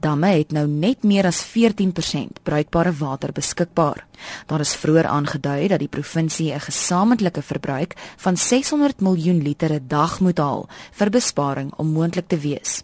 Damme het nou net meer as 14% bruikbare water beskikbaar. Daar is vroeër aangedui dat die provinsie 'n gesamentlike verbruik van 600 miljoen liter 'n dag moet haal vir besparing om moontlik te wees.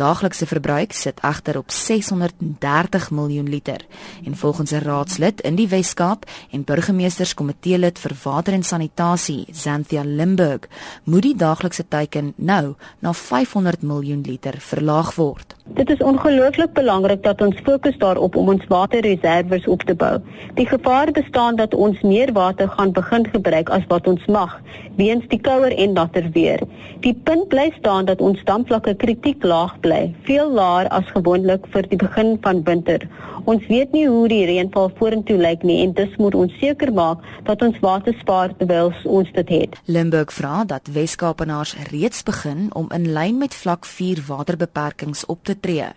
Daaglikse verbruik sit egter op 630 miljoen liter en volgens 'n raadslid in die Wes-Kaap en burgemeesterskomitee lid vir water en sanitasie, Xanthia Limburg, moet die daaglikse teiken nou na 500 miljoen liter verlaag word. Dit is ongelooflik belangrik dat ons fokus daarop om ons waterreserwes op te bou. Die gevaar bestaan dat ons meer water gaan begin gebruik as wat ons mag weens die kouer en natter weer. Die punt bly staan dat ons damvlakke kritiek laag bly, veel laer as gewoonlik vir die begin van winter. Ons weet nie hoe die reënval vorentoe lyk nie en dus moet ons seker maak dat ons water spaar terwyl ons dit het. Limburg vra dat Wes-Kaapenaars reeds begin om in lyn met vlak 4 waterbeperkings op te tree,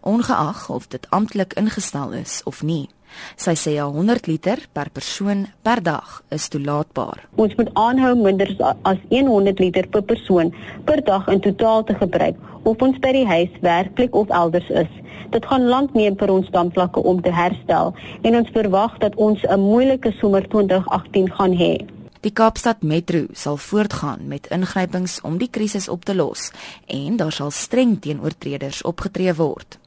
ongeag of dit amptelik ingestel is of nie. Sy sê 100 liter per persoon per dag is toelaatbaar. Ons moet aanhou minder as 100 liter per persoon per dag in totaal te gebruik of ons by die huis, werkplek of elders is. Dit gaan lank neem vir ons damvlakke om te herstel en ons verwag dat ons 'n moeilike somer 2018 gaan hê. Die Kaapstad Metro sal voortgaan met ingrypings om die krisis op te los en daar sal streng teen oortreders opgetree word.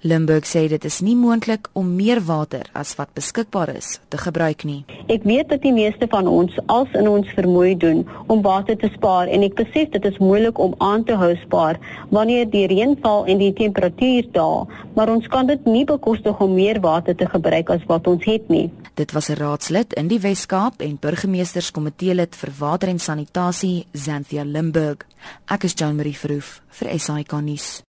Limburg sê dit is nie moontlik om meer water as wat beskikbaar is te gebruik nie. Ek weet dat die meeste van ons als in ons vermoë doen om water te spaar en ek besef dit is moeilik om aan te hou spaar wanneer die reën val en die temperatuur daal, maar ons kan dit nie bekostig om meer water te gebruik as wat ons het nie. Dit was 'n raadslid in die Wes-Kaap en burgemeesterskomitee lid vir water en sanitasie, Xanthia Limburg. Ek is Jean Marie Verhoef vir SAK nuus.